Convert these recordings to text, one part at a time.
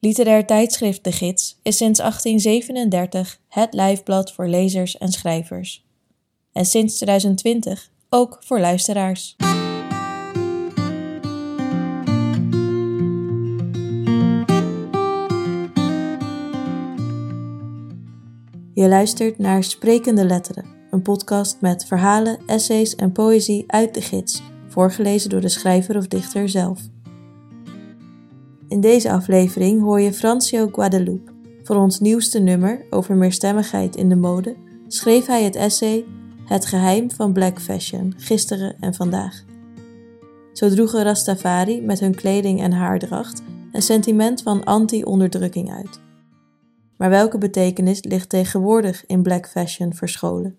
Literair tijdschrift De Gids is sinds 1837 het lijfblad voor lezers en schrijvers. En sinds 2020 ook voor luisteraars. Je luistert naar Sprekende Letteren, een podcast met verhalen, essays en poëzie uit de gids, voorgelezen door de schrijver of dichter zelf. In deze aflevering hoor je Francio Guadalupe. Voor ons nieuwste nummer over meerstemmigheid in de mode schreef hij het essay Het geheim van black fashion, gisteren en vandaag. Zo droegen Rastafari met hun kleding en haardracht een sentiment van anti-onderdrukking uit. Maar welke betekenis ligt tegenwoordig in black fashion verscholen?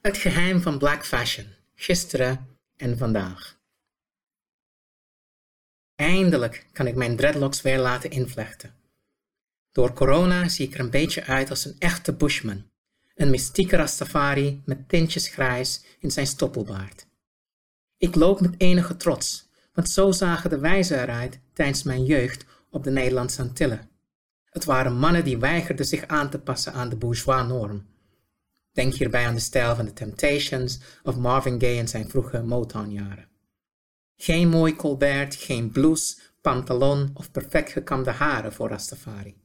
Het geheim van black fashion, gisteren en vandaag. Eindelijk kan ik mijn dreadlocks weer laten invlechten. Door corona zie ik er een beetje uit als een echte bushman, een mystieke Rastafari met tintjes grijs in zijn stoppelbaard. Ik loop met enige trots, want zo zagen de wijzen eruit tijdens mijn jeugd op de Nederlandse Antillen. Het waren mannen die weigerden zich aan te passen aan de bourgeois norm. Denk hierbij aan de stijl van de Temptations of Marvin Gaye in zijn vroege Motown-jaren. Geen mooi colbert, geen blouse, pantalon of perfect gekamde haren voor Rastafari.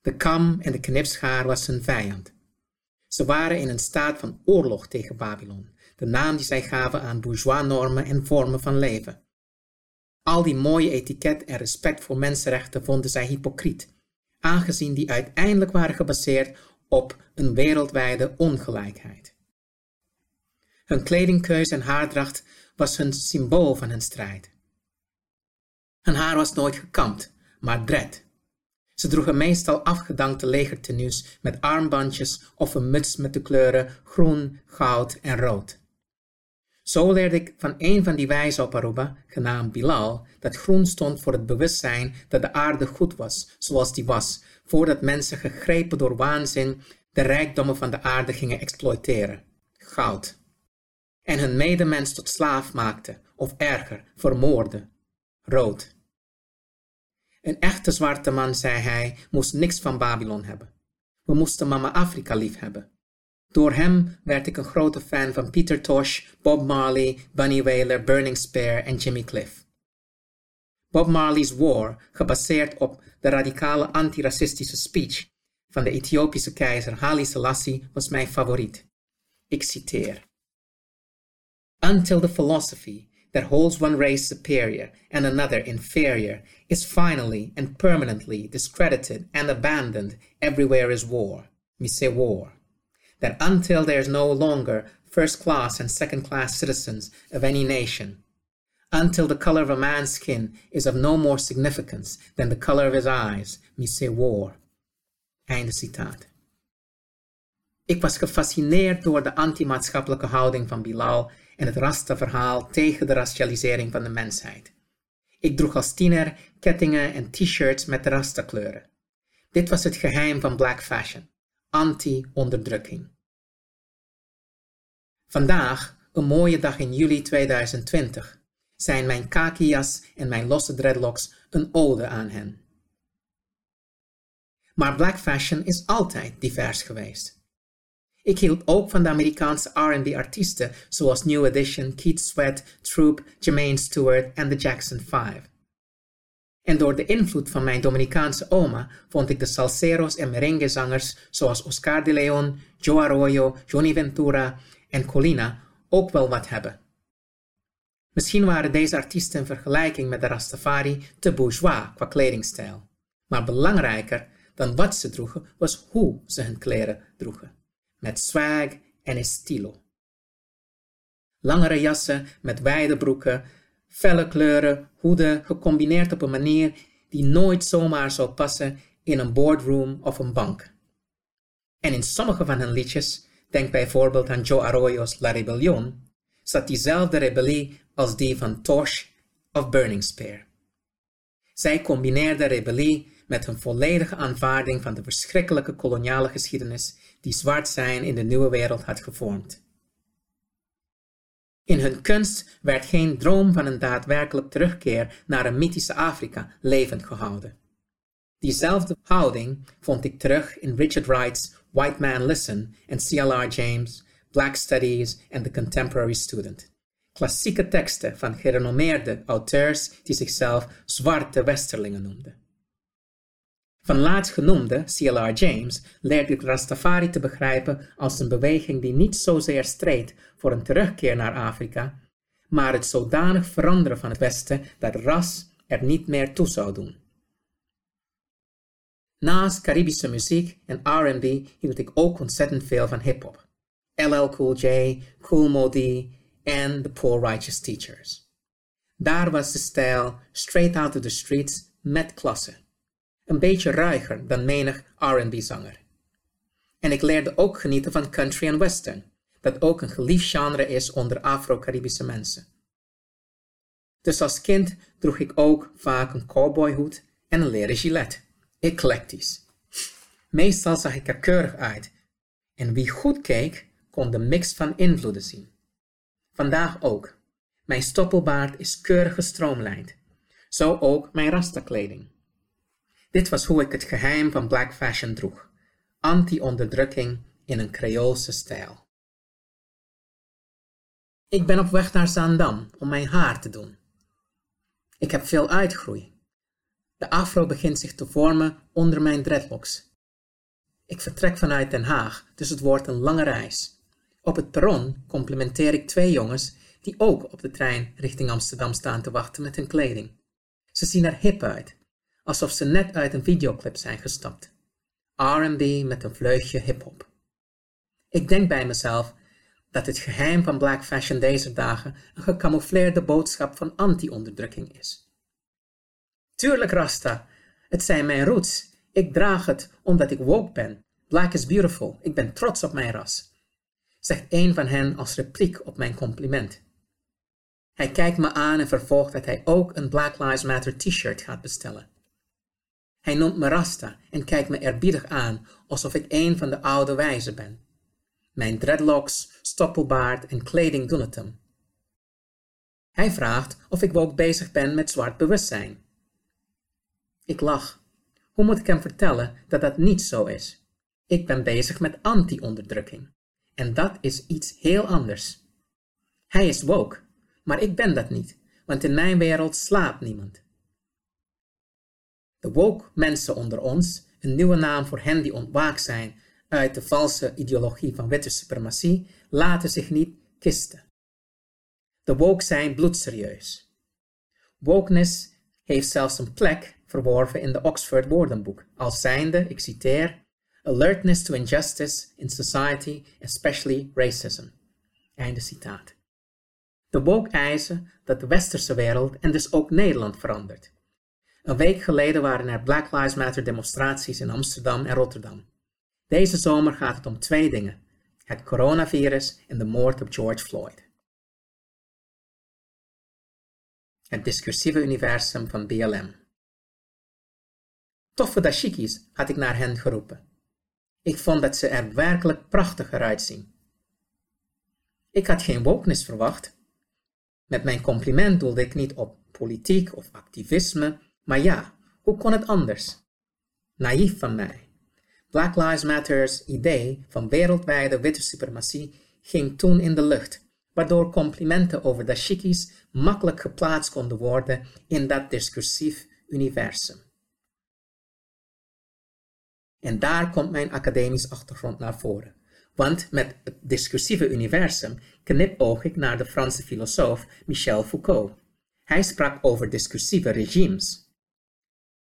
De kam en de knipschaar was hun vijand. Ze waren in een staat van oorlog tegen Babylon, de naam die zij gaven aan bourgeois normen en vormen van leven. Al die mooie etiket en respect voor mensenrechten vonden zij hypocriet, aangezien die uiteindelijk waren gebaseerd op een wereldwijde ongelijkheid. Hun kledingkeuze en haardracht was hun symbool van hun strijd. Hun haar was nooit gekamd, maar dread. Ze droegen meestal afgedankte legertenues met armbandjes of een muts met de kleuren groen, goud en rood. Zo leerde ik van een van die wijzen op Aruba, genaamd Bilal, dat groen stond voor het bewustzijn dat de aarde goed was, zoals die was, voordat mensen gegrepen door waanzin de rijkdommen van de aarde gingen exploiteren. Goud en hun medemens tot slaaf maakte, of erger, vermoordde. Rood. Een echte zwarte man, zei hij, moest niks van Babylon hebben. We moesten mama Afrika lief hebben. Door hem werd ik een grote fan van Peter Tosh, Bob Marley, Bunny Wailer, Burning Spear en Jimmy Cliff. Bob Marley's War, gebaseerd op de radicale antiracistische speech van de Ethiopische keizer Haile Selassie, was mijn favoriet. Ik citeer until the philosophy that holds one race superior and another inferior is finally and permanently discredited and abandoned, everywhere is war. We say war. That until there is no longer first class and second class citizens of any nation, until the color of a man's skin is of no more significance than the color of his eyes, we say war. Einde citaat. Ik was gefascineerd door de anti-maatschappelijke houding van Bilal en het Rasta-verhaal tegen de racialisering van de mensheid. Ik droeg als tiener kettingen en t-shirts met Rasta-kleuren. Dit was het geheim van black fashion, anti-onderdrukking. Vandaag, een mooie dag in juli 2020, zijn mijn kakias en mijn losse dreadlocks een ode aan hen. Maar black fashion is altijd divers geweest. Ik hield ook van de Amerikaanse R&B-artiesten zoals New Edition, Keith Sweat, Troop, Jermaine Stewart en The Jackson 5. En door de invloed van mijn Dominicaanse oma vond ik de salseros en merengue-zangers zoals Oscar de Leon, Joe Arroyo, Johnny Ventura en Colina ook wel wat hebben. Misschien waren deze artiesten in vergelijking met de Rastafari te bourgeois qua kledingstijl. Maar belangrijker dan wat ze droegen was hoe ze hun kleren droegen met swag en estilo. Langere jassen met wijde broeken, felle kleuren, hoeden gecombineerd op een manier die nooit zomaar zou passen in een boardroom of een bank. En in sommige van hun liedjes, denk bijvoorbeeld aan Joe Arroyo's La Rebellion, zat diezelfde rebellie als die van Tosh of Burning Spear. Zij combineerden rebellie met een volledige aanvaarding van de verschrikkelijke koloniale geschiedenis die zwart zijn in de nieuwe wereld had gevormd. In hun kunst werd geen droom van een daadwerkelijk terugkeer naar een mythische Afrika levend gehouden. Diezelfde houding vond ik terug in Richard Wright's White Man Listen en C.L.R. James' Black Studies and the Contemporary Student. Klassieke teksten van gerenommeerde auteurs die zichzelf zwarte westerlingen noemden. Van laatst genoemde C.L.R. James leerde ik Rastafari te begrijpen als een beweging die niet zozeer streed voor een terugkeer naar Afrika, maar het zodanig veranderen van het Westen dat ras er niet meer toe zou doen. Naast Caribische muziek en R&B hield ik ook ontzettend veel van hip-hop. LL Cool J, Cool Modi en The Poor Righteous Teachers. Daar was de stijl straight out of the streets met klasse. Een beetje ruiger dan menig R&B-zanger. En ik leerde ook genieten van country en western, dat ook een geliefd genre is onder Afro-Caribische mensen. Dus als kind droeg ik ook vaak een cowboyhoed en een leren gilet. Eclectisch. Meestal zag ik er keurig uit, en wie goed keek, kon de mix van invloeden zien. Vandaag ook. Mijn stoppelbaard is keurig gestroomlijnd. Zo ook mijn rastakleding. Dit was hoe ik het geheim van black fashion droeg. Anti-onderdrukking in een Creoolse stijl. Ik ben op weg naar Zaandam om mijn haar te doen. Ik heb veel uitgroei. De afro begint zich te vormen onder mijn dreadlocks. Ik vertrek vanuit Den Haag, dus het wordt een lange reis. Op het perron complimenteer ik twee jongens die ook op de trein richting Amsterdam staan te wachten met hun kleding. Ze zien er hip uit, alsof ze net uit een videoclip zijn gestapt. R&B met een vleugje hip-hop. Ik denk bij mezelf dat het geheim van black fashion deze dagen een gecamoufleerde boodschap van anti-onderdrukking is. Tuurlijk, Rasta, het zijn mijn roots. Ik draag het omdat ik woke ben. Black is beautiful. Ik ben trots op mijn ras. Zegt een van hen als repliek op mijn compliment. Hij kijkt me aan en vervolgt dat hij ook een Black Lives Matter t-shirt gaat bestellen. Hij noemt me Rasta en kijkt me eerbiedig aan, alsof ik een van de oude wijzen ben. Mijn dreadlocks, stoppelbaard en kleding doen het hem. Hij vraagt of ik ook bezig ben met zwart bewustzijn. Ik lach. Hoe moet ik hem vertellen dat dat niet zo is? Ik ben bezig met anti-onderdrukking. En dat is iets heel anders. Hij is woke, maar ik ben dat niet, want in mijn wereld slaapt niemand. De woke mensen onder ons, een nieuwe naam voor hen die ontwaakt zijn uit de valse ideologie van witte suprematie, laten zich niet kisten. De woke zijn bloedserieus. Wokeness heeft zelfs een plek verworven in de Oxford Woordenboek, als zijnde, ik citeer, alertness to injustice in society, especially racism. Einde citaat. De woke eisen dat de westerse wereld en dus ook Nederland verandert. Een week geleden waren er Black Lives Matter demonstraties in Amsterdam en Rotterdam. Deze zomer gaat het om twee dingen: het coronavirus en de moord op George Floyd. Het discursieve universum van BLM. Toffe dashikis had ik naar hen geroepen. Ik vond dat ze er werkelijk prachtiger uitzien. Ik had geen wokeness verwacht. Met mijn compliment doelde ik niet op politiek of activisme, maar ja, hoe kon het anders? Naïef van mij. Black Lives Matter's idee van wereldwijde witte suprematie ging toen in de lucht, waardoor complimenten over dashikis makkelijk geplaatst konden worden in dat discursief universum. En daar komt mijn academisch achtergrond naar voren. Want met het discursieve universum knipoog ik naar de Franse filosoof Michel Foucault. Hij sprak over discursieve regimes.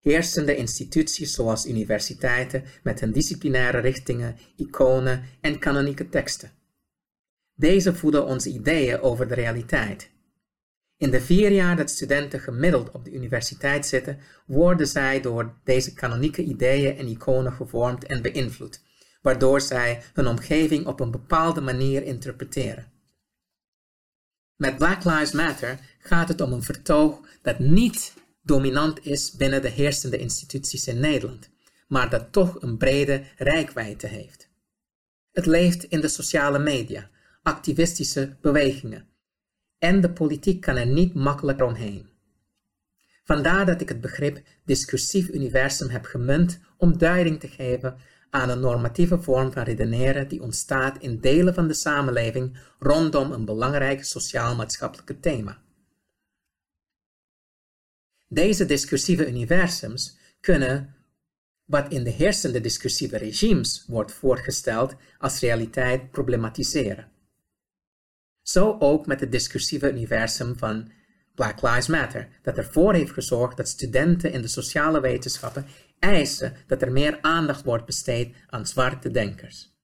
Heersende instituties zoals universiteiten met hun disciplinaire richtingen, iconen en kanonieke teksten. Deze voeden onze ideeën over de realiteit. In de vier jaar dat studenten gemiddeld op de universiteit zitten, worden zij door deze kanonieke ideeën en iconen gevormd en beïnvloed, waardoor zij hun omgeving op een bepaalde manier interpreteren. Met Black Lives Matter gaat het om een vertoog dat niet dominant is binnen de heersende instituties in Nederland, maar dat toch een brede rijkwijde heeft. Het leeft in de sociale media, activistische bewegingen, en de politiek kan er niet makkelijk omheen. Vandaar dat ik het begrip discursief universum heb gemunt om duiding te geven aan een normatieve vorm van redeneren die ontstaat in delen van de samenleving rondom een belangrijk sociaal-maatschappelijk thema. Deze discursieve universums kunnen wat in de heersende discursieve regimes wordt voorgesteld als realiteit problematiseren. Zo ook met het discursieve universum van Black Lives Matter, dat ervoor heeft gezorgd dat studenten in de sociale wetenschappen eisen dat er meer aandacht wordt besteed aan zwarte denkers.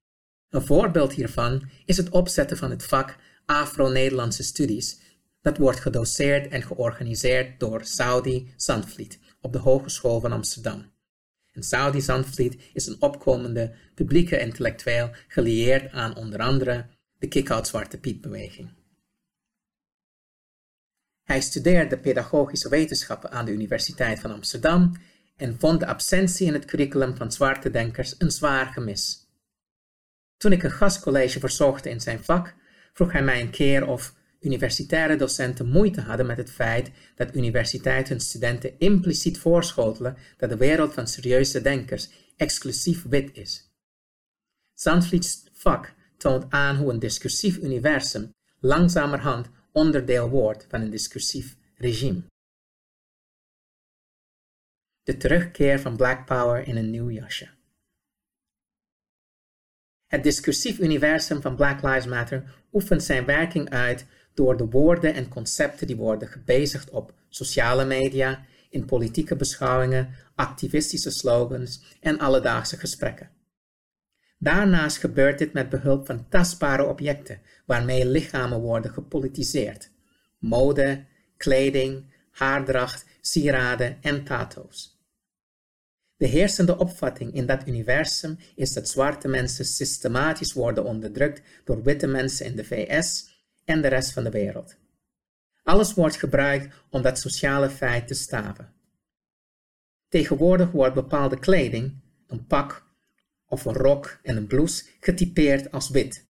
Een voorbeeld hiervan is het opzetten van het vak Afro-Nederlandse studies, dat wordt gedoseerd en georganiseerd door Saudi Zandvliet op de Hogeschool van Amsterdam. En Saudi Zandvliet is een opkomende publieke intellectueel gelieerd aan onder andere de Kick-Out Zwarte Piet-beweging. Hij studeerde pedagogische wetenschappen aan de Universiteit van Amsterdam en vond de absentie in het curriculum van zwarte denkers een zwaar gemis. Toen ik een gastcollege verzorgde in zijn vak, vroeg hij mij een keer of universitaire docenten moeite hadden met het feit dat universiteiten hun studenten impliciet voorschotelen dat de wereld van serieuze denkers exclusief wit is. Zandvliet's vak toont aan hoe een discursief universum langzamerhand onderdeel wordt van een discursief regime. De terugkeer van Black Power in een nieuw jasje. Het discursief universum van Black Lives Matter oefent zijn werking uit door de woorden en concepten die worden gebezigd op sociale media, in politieke beschouwingen, activistische slogans en alledaagse gesprekken. Daarnaast gebeurt dit met behulp van tastbare objecten waarmee lichamen worden gepolitiseerd. Mode, kleding, haardracht, sieraden en tato's. De heersende opvatting in dat universum is dat zwarte mensen systematisch worden onderdrukt door witte mensen in de VS en de rest van de wereld. Alles wordt gebruikt om dat sociale feit te staven. Tegenwoordig wordt bepaalde kleding, een pak of een rok en een blouse, getypeerd als wit.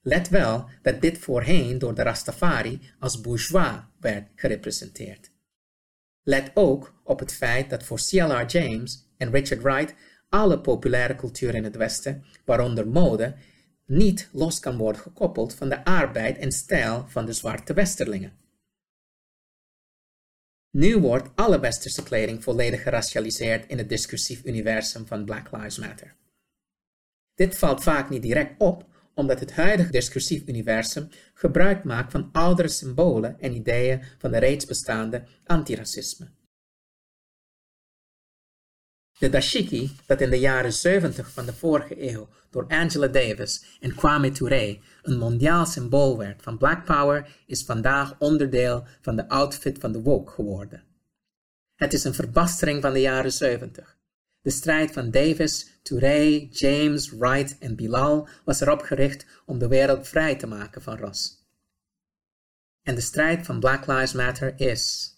Let wel dat dit voorheen door de Rastafari als bourgeois werd gerepresenteerd. Let ook op het feit dat voor C.L.R. James en Richard Wright alle populaire cultuur in het Westen, waaronder mode, niet los kan worden gekoppeld van de arbeid en stijl van de zwarte westerlingen. Nu wordt alle westerse kleding volledig geracialiseerd in het discursief universum van Black Lives Matter. Dit valt vaak niet direct op, omdat het huidige discursief universum gebruik maakt van oudere symbolen en ideeën van de reeds bestaande antiracisme. De dashiki, dat in de jaren 70 van de vorige eeuw door Angela Davis en Kwame Ture een mondiaal symbool werd van Black Power, is vandaag onderdeel van de outfit van de woke geworden. Het is een verbastering van de jaren 70. De strijd van Davis, Ture, James, Wright en Bilal was erop gericht om de wereld vrij te maken van ras. En de strijd van Black Lives Matter is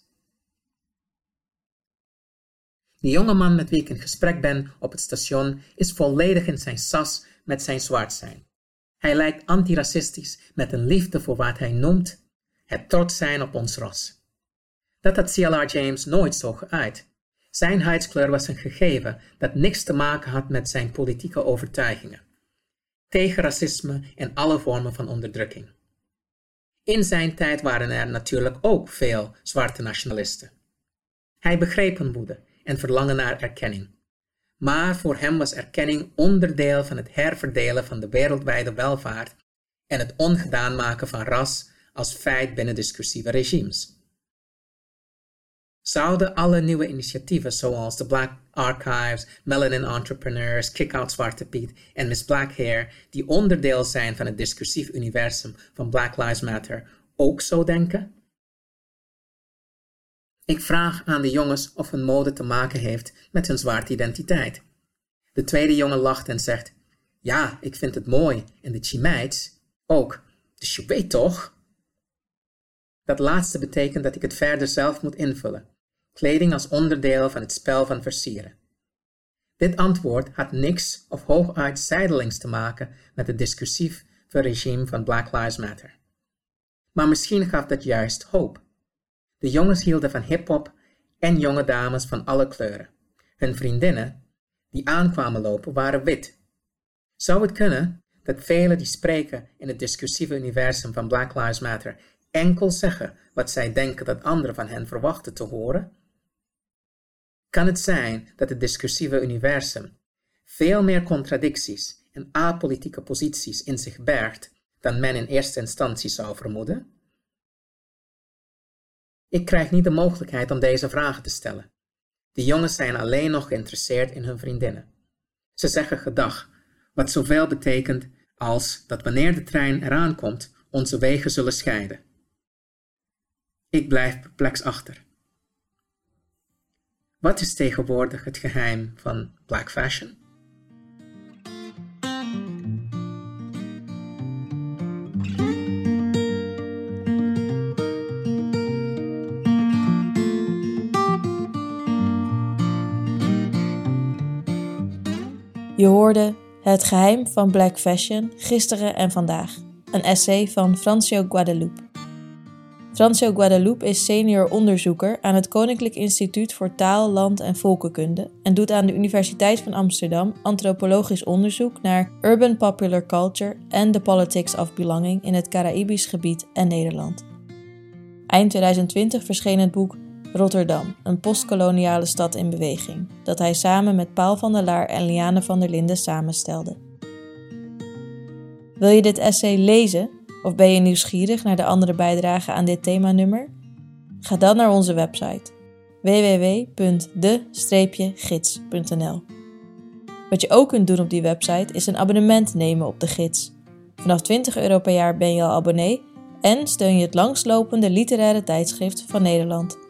de jonge man met wie ik in gesprek ben op het station is volledig in zijn sas met zijn zwart zijn. Hij lijkt antiracistisch met een liefde voor wat hij noemt het trots zijn op ons ras. Dat had C.L.R. James nooit zo geuit. Zijn huidskleur was een gegeven dat niks te maken had met zijn politieke overtuigingen. Tegen racisme en alle vormen van onderdrukking. In zijn tijd waren er natuurlijk ook veel zwarte nationalisten. Hij begreep hun woede en verlangen naar erkenning. Maar voor hem was erkenning onderdeel van het herverdelen van de wereldwijde welvaart en het ongedaan maken van ras als feit binnen discussieve regimes. Zouden alle nieuwe initiatieven zoals de Black Archives, Melanin Entrepreneurs, Kick-Out Zwarte Piet en Miss Black Hair, die onderdeel zijn van het discursief universum van Black Lives Matter, ook zo denken? Ik vraag aan de jongens of hun mode te maken heeft met hun zwarte identiteit. De tweede jongen lacht en zegt: Ja, ik vind het mooi. En de chimeids ook. Dus je weet toch? Dat laatste betekent dat ik het verder zelf moet invullen. Kleding als onderdeel van het spel van versieren. Dit antwoord had niks of hooguit zijdelings te maken met het discursief regime van Black Lives Matter. Maar misschien gaf dat juist hoop. De jongens hielden van hip-hop en jonge dames van alle kleuren. Hun vriendinnen, die aankwamen lopen, waren wit. Zou het kunnen dat velen die spreken in het discussieve universum van Black Lives Matter enkel zeggen wat zij denken dat anderen van hen verwachten te horen? Kan het zijn dat het discussieve universum veel meer contradicties en apolitieke posities in zich bergt dan men in eerste instantie zou vermoeden? Ik krijg niet de mogelijkheid om deze vragen te stellen. De jongens zijn alleen nog geïnteresseerd in hun vriendinnen. Ze zeggen gedag, wat zoveel betekent als dat wanneer de trein eraan komt, onze wegen zullen scheiden. Ik blijf perplex achter. Wat is tegenwoordig het geheim van black fashion? Je hoorde Het geheim van Black Fashion gisteren en vandaag, een essay van Francio Guadalupe. Francio Guadalupe is senior onderzoeker aan het Koninklijk Instituut voor Taal, Land en Volkenkunde en doet aan de Universiteit van Amsterdam antropologisch onderzoek naar urban popular culture en the politics of belonging in het Caraïbisch gebied en Nederland. Eind 2020 verscheen het boek Rotterdam, een postkoloniale stad in beweging, dat hij samen met Paul van der Laar en Liane van der Linden samenstelde. Wil je dit essay lezen of ben je nieuwsgierig naar de andere bijdragen aan dit themanummer? Ga dan naar onze website www.de-gids.nl. Wat je ook kunt doen op die website is een abonnement nemen op de gids. Vanaf 20 euro per jaar ben je al abonnee en steun je het langslopende literaire tijdschrift van Nederland.